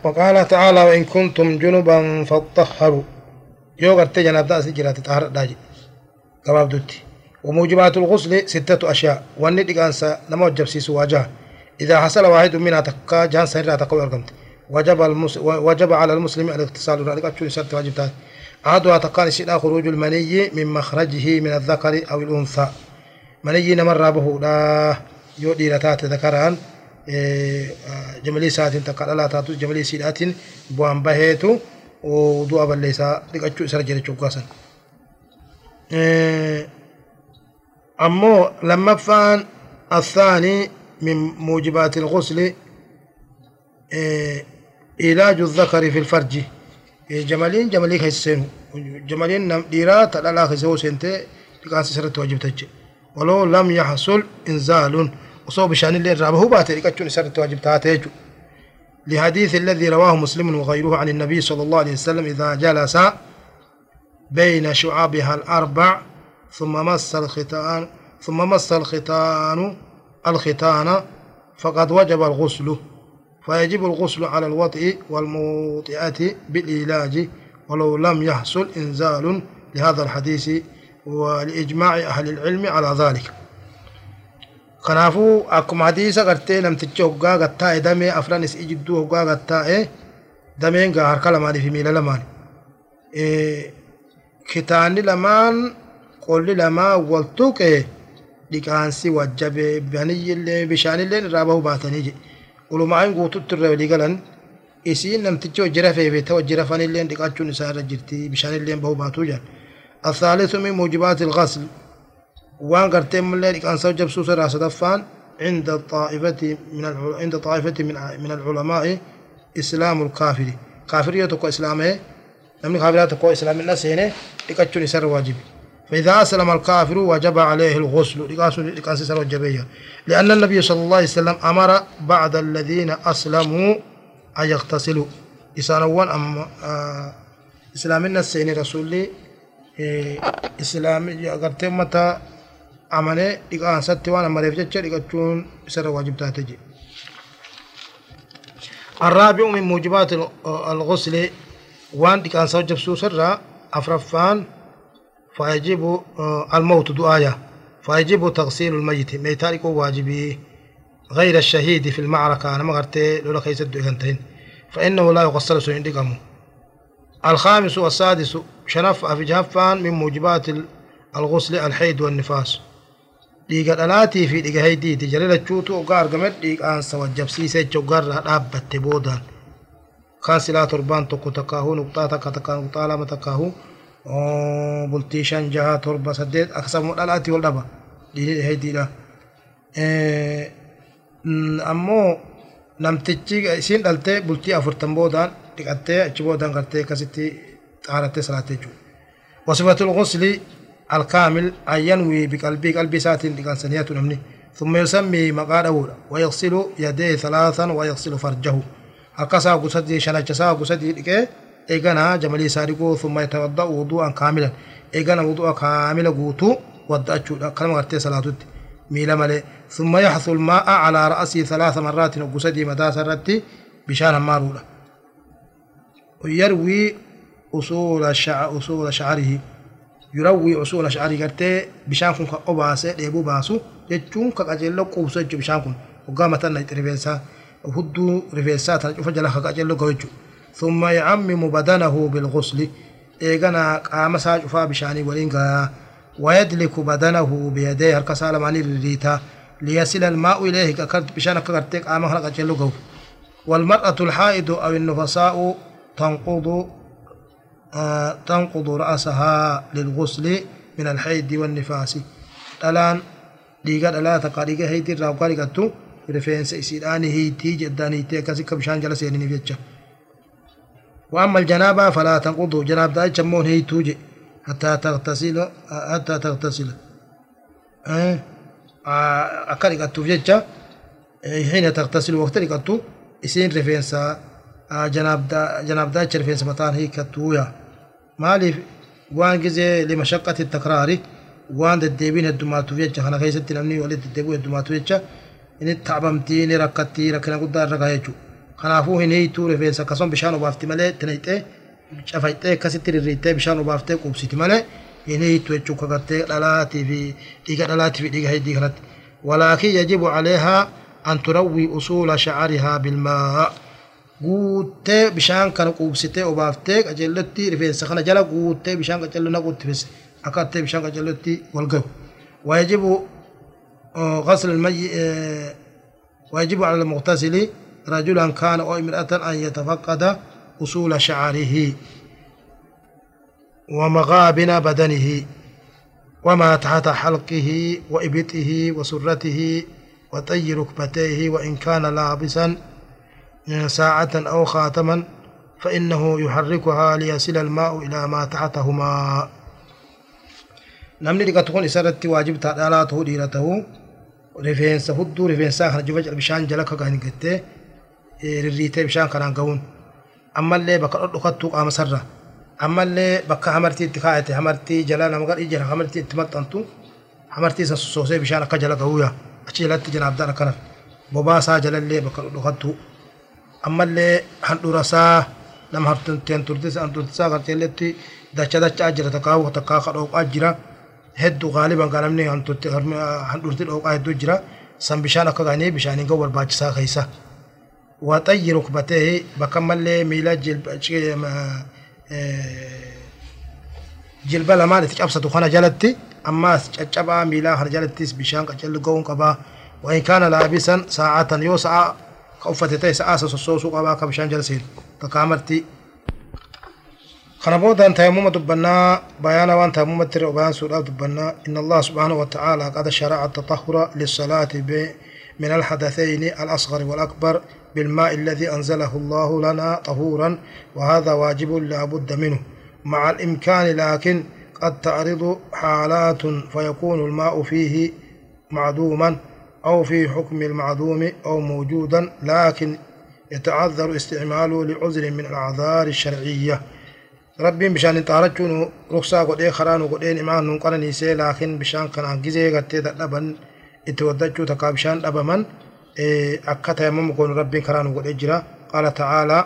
وقال تعالى وإن كنتم جنبا فاطهروا. يو قرتي جناب داس جرات طهر داجي. قباب دوتي. وموجبات الغسل ستة أشياء. والندق أنسى نما وجب سيسو واجه إذا حصل واحد منها تكا جان سيرا تقوى أرقمت وجب المس... وجب على المسلم الاغتسال. ذلك أبشر سرت واجبتات أحدها تقان شيء خروج المني من مخرجه من الذكر أو الأنثى. مني نمر به لا يودي لتات ذكران. جملي ساعتين تقال. لا تاتو جملي سيداتين بوان بهيتو. ودوا بليسا دقاتشو سرجل چوكاسن أمو لما فان الثاني من موجبات الغسل علاج الذكر في الفرج. جمالين جمالي خيسين جمالين نم ديرا تلألا خيسو سنتي. لكان سسرت واجب ولو لم يحصل إنزال. وصو بشان اللي رابه. باتي لكتشون سرت واجب تاتيجو. لحديث الذي رواه مسلم وغيره عن النبي صلى الله عليه وسلم إذا جلس بين شعابها الأربع ثم مس الختان ثم مس الختان الختان فقد وجب الغسل. فيجب الغسل على الوطئ والموطئة بالعلاج ولو لم يحصل إنزال لهذا الحديث ولإجماع أهل العلم على ذلك. Kanaafuu akkuma hadiisa gartee namtichi hoggaa gattaa'e damee afran isii jidduu hoggaa gattaa'e dameen gaa harka lamaanii fi miila lamaan kitaanni lamaan qolli lamaa wal tuqe dhiqaansi wajjabe bishaanillee irraa bahu baatanii jedhe ulumaa'iin guututti irra walii galan isiin namtichi hojii rafeefe ta'e hojii rafanillee dhiqachuun isaa irra jirti bishaanillee bahu baatuu jedhan الثالث من موجبات الغسل وان قرتين من الليل كان سوجب سوسرا صدفان عند الطائفة من. عند طائفة من من العلماء إسلام الكافر. كافرية تكو إسلامه لم كافرية تكو إسلام الناس هنا لكتشون سر واجب. فإذا أسلم الكافر وجب عليه الغسل لكان سر وجبية لأن النبي صلى الله عليه وسلم أمر بعد الذين أسلموا أن يغتسلوا. إسانوان أم آه إسلام الناس هنا رسولي islaami agartee ummata amanee dhiqaansatti waan amareef jecha dhiqachuun isarra waajib taate je الرابع من موجبات الغسل وان ديكان سوجب سوسرا افرفان فيجب الموت دعايا فيجب تغسيل الميت ميتارك واجبي غير الشهيد في المعركة أنا ما قلت لولا كيس الدقنتين فإنه لا يغسل دقمه الخامس والسادس شنف في جهفان من موجبات الغسل الحيد والنفاس dhiiga dhalaatii fi dhiiga haydiiti jala lachuutu ogaa argamet dhiiqaansa wajjabsiisee joggarraa dhaabbatte boodaan kaan silaa torbaan tokko takkaahuu nuqxaa takka takka nuqxaa lama takkaahuu bultii shan jaha torba saddeet akkasuma dhalaatii wal dhaba dhiiga haydiidha ammoo namtichi isiin dhaltee bultii afurtan boodaan dhiqattee achi boodaan gartee akkasitti xaarattee salaattee jechuudha. Wasifatul ghusli الكامل أن ينوي بقلبه قلبي ساتين لكان سنيات نمني ثم يسمي مقا داودا ويغسل يديه ثلاثا ويغسل فرجه. هكذا قصدي شنجسا قصدي لكي إيغانا جمالي سارقو ثم يتوضأ وضوءا كاملا. إيغانا وضوءا كاملا قوتو ودأ أجودا كلمة غرتي صلاة ميلا ملي. ثم يحث الماء على رأسه ثلاث مرات وقصدي مدى سرتي بشان مارولا ويروي أصول الشعر أصول شعره. يروي أصول شعري قرتي بشان كن كأباسة ديبو باسو جتشون كأجلو قوسة بشان كن وقامة نيت رفيسا وهدو رفيسا تنجو فجلا كأجلو قوجو ثم يعمم بدنه بالغسل إيغانا قام ساجفا بشاني ولينغا ويدلك بدنه بيديه هركا سالماني للريتا ليصل الماء إليه ككرت بشان كرتي قام هركا أجلو قو والمرأة الحائض أو النفساء تنقض تنقض رأسها للغسل من الحيض والنفاس. الآن ديغا دلا تقاريغا هيتي راوكاري كتو رفين سيسيدان هيتي جدان هيتي كسي كبشان جلا سيني فيتشا وأما الجنابة فلا تنقض. جناب داي جمون هيتوجي حتى تغتسل حتى تغتسل. أه؟ أكاري كتو فيتشا. حين تغتسل وقت كتو isiin rifeensa janaabdaacha rifeensa mataan hiikkattuuya maaliif waan gizee limashaqqati takraari waan deddeebiin heddumaatuuf jecha kana keessatti namni walitti deddeebi'u heddumaatuuf jecha inni taabamtii ni rakkattii rakkina guddaa irra gaha jechuudha kanaafuu hin hiituu rifeensa akkasuma bishaan obaafti malee itti naqxee cafayxee akkasitti rirriittee bishaan obaaftee qubsiti malee hin hiituu jechuudha kagattee dhalaatii fi dhiiga dhalaatii fi dhiiga heddii kanatti walaakin yajibu caleehaa أن تروي أصول شعرها بالماء قوتي بشان كان قوبستي وبافتي أجلتي رفين سخنة جلا قوتي بشان أجل نقوت فيس أكاتي بشان أجلتي والقو ويجب غسل المي ويجب على المغتسل رجلا كان أو امرأة أن يتفقد أصول شعره ومغابن بدنه وما تحت حلقه وإبطه وسرته وطي ركبتيه وإن كان لابسا ساعة أو خاتما فإنه يحركها ليصل الماء إلى ما تحتهما. نمني لك تكون إسارة واجب تعالاته ديرته رفينسة هدو رفينسة خنا جوفج بشان جلك كان قتة ريتة بشان كان قون أما اللي بكرة لقطة قام سرة. أما اللي بكرة همرتي اتخاءت همرتي جلا نمقر إجرا همرتي اتمت أنتو همرتي سوسي بشان كجلا قويا أشي جلا تجنا عبدالكرة بباسا جلا اللي بكرة لقطة ammallee handhurasaa nama hanturtisaa hanturtisaa garteelletti dacha dachaa jira takkaa takkaa ka dhooqaa jira hedduu gaaliban gaa namni handhurti dhooqaa hedduu jira san bishaan akka gaanii bishaaniin ga'u barbaachisaa keessa waxayyi rukbatee bakka mallee miila jilba lamaan itti cabsatu kana jalatti ammaas caccabaa miilaa kana jalattis bishaan qaccalli ga'uun qabaa وإن كان لابسا ساعة يو ساعة كأفة تي ساعة سوسوسو قبا كبشان جلسين تكامرتي خنبودا تيمم دبنا بيانا وان تيمم تري وبيان سورة دبنا. إن الله سبحانه وتعالى قد شرع التطهر للصلاة من الحدثين الأصغر والأكبر بالماء الذي أنزله الله لنا طهورا وهذا واجب لا بد منه. مع الإمكان لكن قد تعرض حالات فيكون الماء فيه معدوما. أو في حكم المعدوم أو موجودا لكن يتعذر استعماله لعذر من الأعذار الشرعية. ربي بشان تارجون رخصة قد إيه خران قد إيه إيمان نقرن نيسي لكن بشان كان أنجزي قد تدبن اتودجو تكا بشان أبمن إيه أكتا يمم قول ربي خران قد إجرا قال تعالى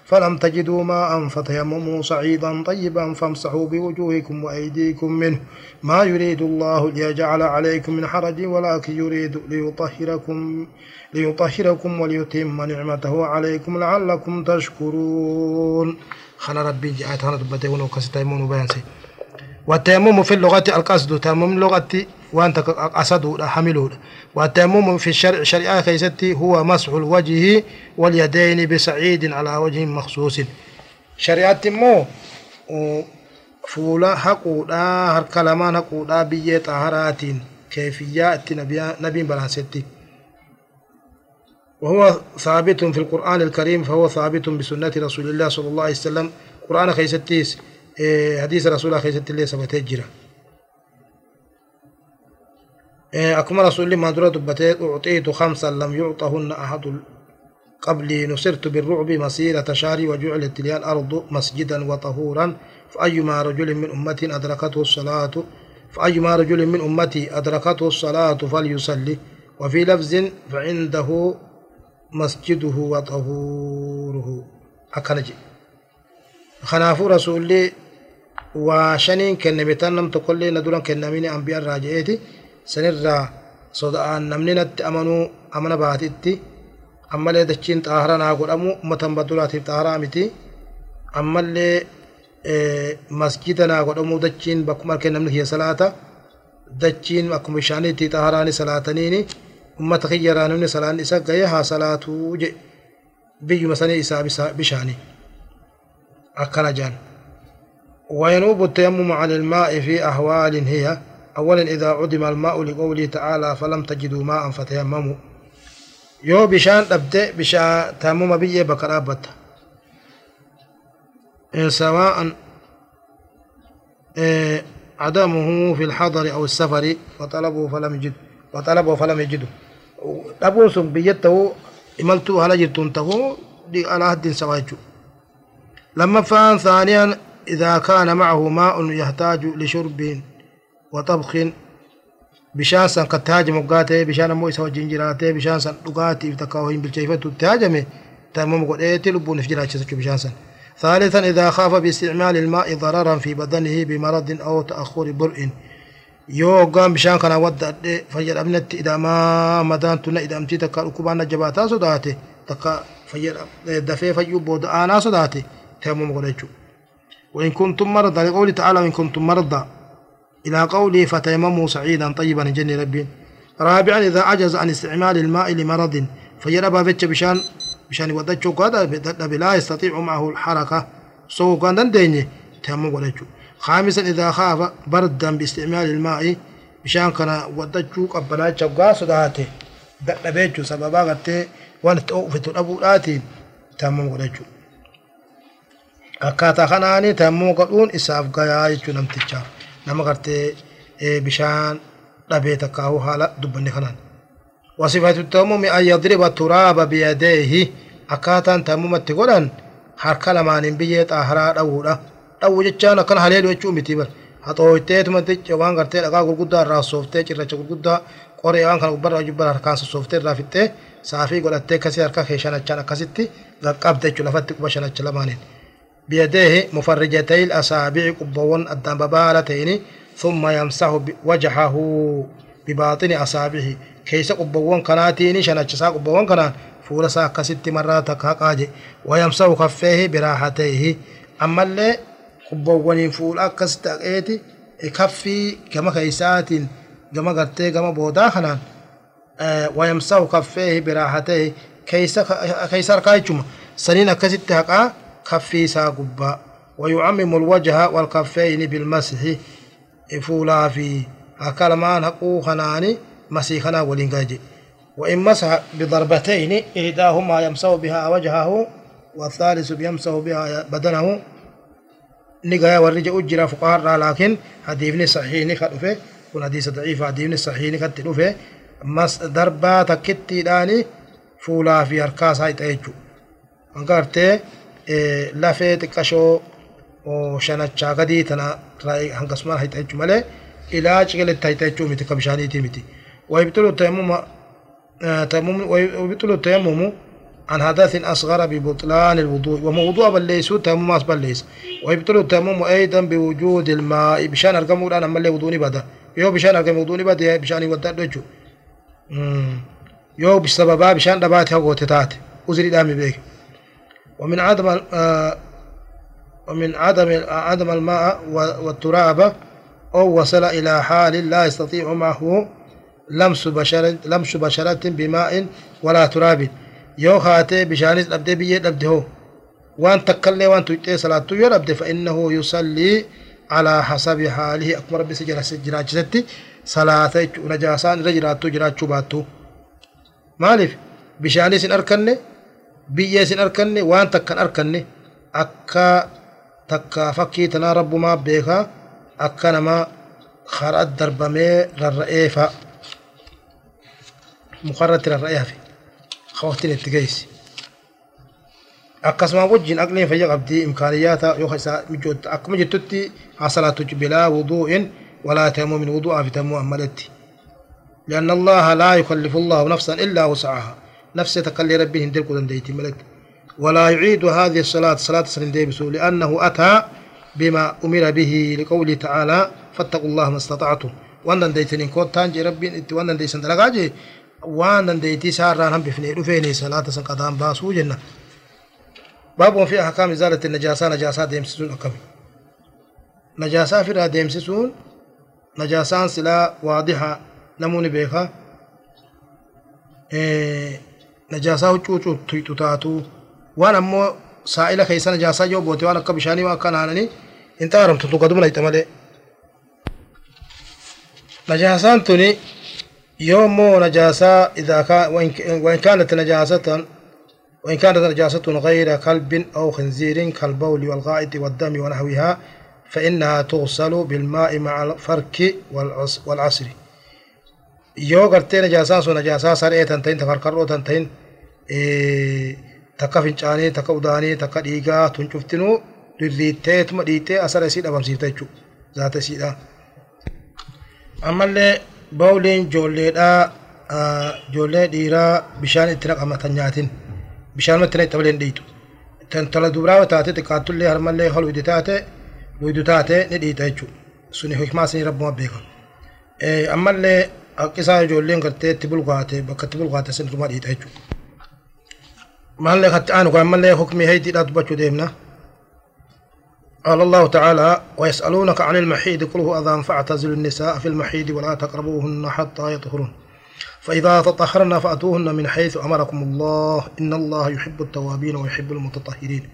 فلم تجدوا ماء فتيمموا صعيدا طيبا فامسحوا بوجوهكم وأيديكم منه. ما يريد الله ليجعل عليكم من حرج ولكن يريد ليطهركم ليطهركم وليتم نعمته عليكم لعلكم تشكرون. خنا ربي جاءت هنا تبتي وكستيمون بيانسي والتيمم في اللغة القصد تيمم لغة وأنت قصد حمله والتيمم في الشرع شريعة كيستي هو مسح الوجه واليدين بسعيد على وجه مخصوص. شريعة مو فولا حقودا هر كلمان حقودا بيه طهارات كيفيات نبي نبي بلانستي وهو ثابت في القرآن الكريم فهو ثابت بسنة رسول الله صلى الله عليه وسلم. قرآن خيستيس حديث رسول الله خيست الله سبت جرا أكما رسول الله ما درى دبتي أعطيت خمسا لم يعطهن أحد. قبلي نصرت بالرعب مسيرة شهر وجعلت لي الأرض مسجدا وطهورا. فأيما رجل من أمتي أدركته الصلاة فأيما رجل من أمتي أدركته الصلاة فليصلي. وفي لفظ فعنده مسجده وطهوره. أكنجي. خنافو رسولي وشنين كنمتان نم تقولي ندوران كنميني أنبياء راجعيتي. سنرى صدقان نمنينت أمنو أمن باتيتي ammallee dachiin xaaharaa naa godhamu ummatan baddulaatiif xaaharaa miti ammallee masjida naa godhamu dachiin bakkuma arkee namni kiyya salaata dachiin akkuma bishaaniitti xaaharaani salaataniini ummata kiyyaraa namni salaan isa gaye haa salaatuu je biyyuma sanii isaa bishaanii akkana jaan وينوب التيمم عن الماء في أهوال هي أولا إذا عدم الماء لقوله تعالى فلم تجدوا ماء فتيمموا. yoo bishaan dhabde bishaan taamuma biyyee bakka dhaabbatta سواء عدمه في الحضر أو السفر وطلبه فلم يجد وطلبه فلم يجده دبون سن بيته إملتو هلا جرتون تهو على حد سواجو لما فان ثانيا إذا كان معه ماء يحتاج لشرب وطبخ بشانسا قد تهاجم وقاته بشان موسى وجنجراته بشانسا لقاته بتكاوه بالشيفة تهاجمه تمام قد ايتي لبون في جراته بشانسا ثالثا إذا خاف باستعمال الماء ضررا في بدنه بمرض أو تأخر برء. يو قام بشان كان ود فجر أبنت إذا ما مدان تنا إذا أمتي تكا ركوبان جباتا صداتي تكا فجر دفيفة يبود آنا صداتي تمام قد وإن كنتم مرضى لقوله تعالى وإن كنتم مرضى. إلى قوله فتيمموا سعيدا طيبا جني ربي. رابعا إذا عجز عن استعمال الماء لمرض فيربى فتش بشان بشان ودتشو. قاد لا يستطيع معه الحركة. سو كان دندني تيمم ودتشو. خامسا إذا خاف بردا باستعمال الماء بشان كان ودتشو قبلا شقا صداته. دبيتشو سببا قتي وان توفت أبو آتي تيمم ودتشو. akkaataa kanaani tayammuma godhuun isaaf gayaa jechuu namtichaaf nama gartee bishaan dhabee takkaahu haala dubbanne kanaan. Wasifatu tayammumi an yadriba turaaba biyadeehi akkaataan tayammumatti godhan harka lamaaniin biyyee xaaharaa dhawuudha dhawuu jechaan akkana haleelu jechuu miti bar haxooyteetumatti waan gartee dhagaa gurguddaa irraa sooftee cirracha gurguddaa qoree waan kana gubbarraa jubbara harkaan sossooftee irraa fixxee saafii godhattee akkasii harka kee shanachaan akkasitti qaqqabde jechuudha lafatti quba shanacha lamaaniin. بيديه مفرجتي الأصابع قبوان الدم ببالتين ثم يمسح وجهه بباطن أصابعه. كيس قبوان كناتين شنچسا قبوان كنان فورسا كست مرات كاقاجي. ويمسح كفيه براحتيه. أما اللي قبوان فول أكست أكيتي كفي كما كيسات كما قرتي كما بودا خنان آه ويمسح كفيه براحتيه. كيس كيس ركايچما سنين أكست حقا كفي ساقبا ويعمم الوجه والكفين بالمسح. فولا في هكذا ما نقو خناني مسيخنا ولنجاجي وإن مسح بضربتين إحداهما يمسح بها وجهه والثالث يمسح بها بدنه. نقايا ورجع أجرى فقهاء لكن حديثني صحيح kun hadiisa daciifa hadiifni sahiini katti dhufe mas darbaa takkittiidhaani fuulaa fi harkaa isaa hixa jechuu hanga gartee lafee xiqqashoo shanachaa gadii tana hangasuma hixa jechuu malee ilaa ciqilitti hixa jechuu miti ka bishaaniitii miti ويبطل التيمم عن حدث أصغر ببطلان الوضوء وموضوع بليس تيمم أصبر ليس ويبطل التيمم أيضا بوجود الماء بشان أرقم الآن أما اللي وضوني بدا. يو بشان أرقم وضوني بدا بشان يودع دوجو يو بسببا بشان دبات هو تتات وزري دامي بيك ومن عدم ومن عدم عدم الماء والتراب أو وصل إلى حال لا يستطيع معه لمس بشرة لمس بشرة بماء ولا تراب يو خاتي بشانيس أبدي بيه أبدي هو وان تكلي وان تجتي صلاة يور أبدي فإنه يصلي على حسب حاله أكبر بسجرة سجرة جستي صلاة نجاسان رجرات تجرات شباتو مالف بشانيس أركني بيه سن أركني وان تكن أركني أكا تكا فكي تنا رب ما بيخا أكا نما خرأت دربمي ررئيفا مقررة الرأيها في خوتين التقيس akkasuma wajjin aqliin fayya qabdi imkaaniyaata yoo isaa mijoota akkuma jettutti hasalaatu bilaa wuduu'in walaa tayammumin wuduu'aa fi tayammuu ammaletti لأن الله لا يكلف الله نفسا إلا وسعها نفس تكلي ربي هندر قدن ديتي ملت ولا يعيد هذه الصلاة صلاة سرين ديبسو لأنه أتى بما أمر به لقوله تعالى فاتقوا الله ما استطعتم وأن ديتنين كود تانجي ربي وأن ديسن دلقاجي waan dandeettii isaa irraan hambifnee dhufeeni salaata san qadaan baasuu jenna baabuun fi ahkaam izaalatti najaasaa najaasaa deemsisuun akkami najaasaa ofirraa deemsisuun najaasaan silaa waadiha namuuni beeka نجاسه وچوچو توي توتاتو وان امو سائلة خيسا نجاسا جو بوتي وان اكا بشاني واكا ناناني انتا عرم تنتو قدوم لأي تمالي نجاسا انتوني يوم مو نجاسا اذا كان وان كانت نجاسة وان كانت نجاسة غير كلب أو خنزير كالبول والغائط والدم ونحوها فإنها تغسل بالماء مع الفرك والعصر يو قرتي نجاسا سو نجاسا سرعي تنتين takka fincaanii takka udaanii takka dhiigaa tun cuftinuu dirriitteetuma dhiittee asara isii dhabamsiifta jechuudha zaata isiidha ammallee bawliin ijoolleedhaa ijoollee dhiiraa bishaan itti naqamatan nyaatin bishaan itti naqxabalee hin dhiitu tala dubiraa taate xiqqaattullee harmallee hol uydu taate uydu taate ni dhiita jechuudha suni hikmaa isinii rabbuma beeka ammallee haqqisaa ijoolleen gartee itti bulgaate bakka itti bulgaate sin irraa dhiita jechuudha maallee katti aanu kun ammallee hukmii heeytiidhaa dubbachuu deemna. قال الله تعالى ويسألونك عن المحيض قل هو أذى فاعتزلوا النساء في المحيض ولا تقربوهن حتى يطهرن فإذا تطهرن فأتوهن من حيث أمركم الله إن الله يحب التوابين ويحب المتطهرين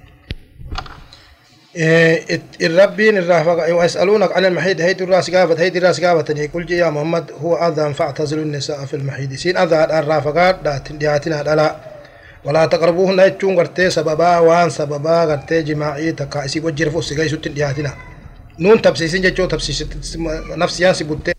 الربين الرافق ويسألونك عن المحيض هيد الراس قافت هيد الراس قافت قل يا محمد هو أذى فاعتزلوا النساء في المحيض سين أذى الرافقات داتنا هذا ولا تقربوهن يجون غرتي سببا وان سببا غرتي جماعي تكا إسي وجر فوس غاي سوتين دياتنا نون تبسيسين جچو تبسيس نفسيان سبوت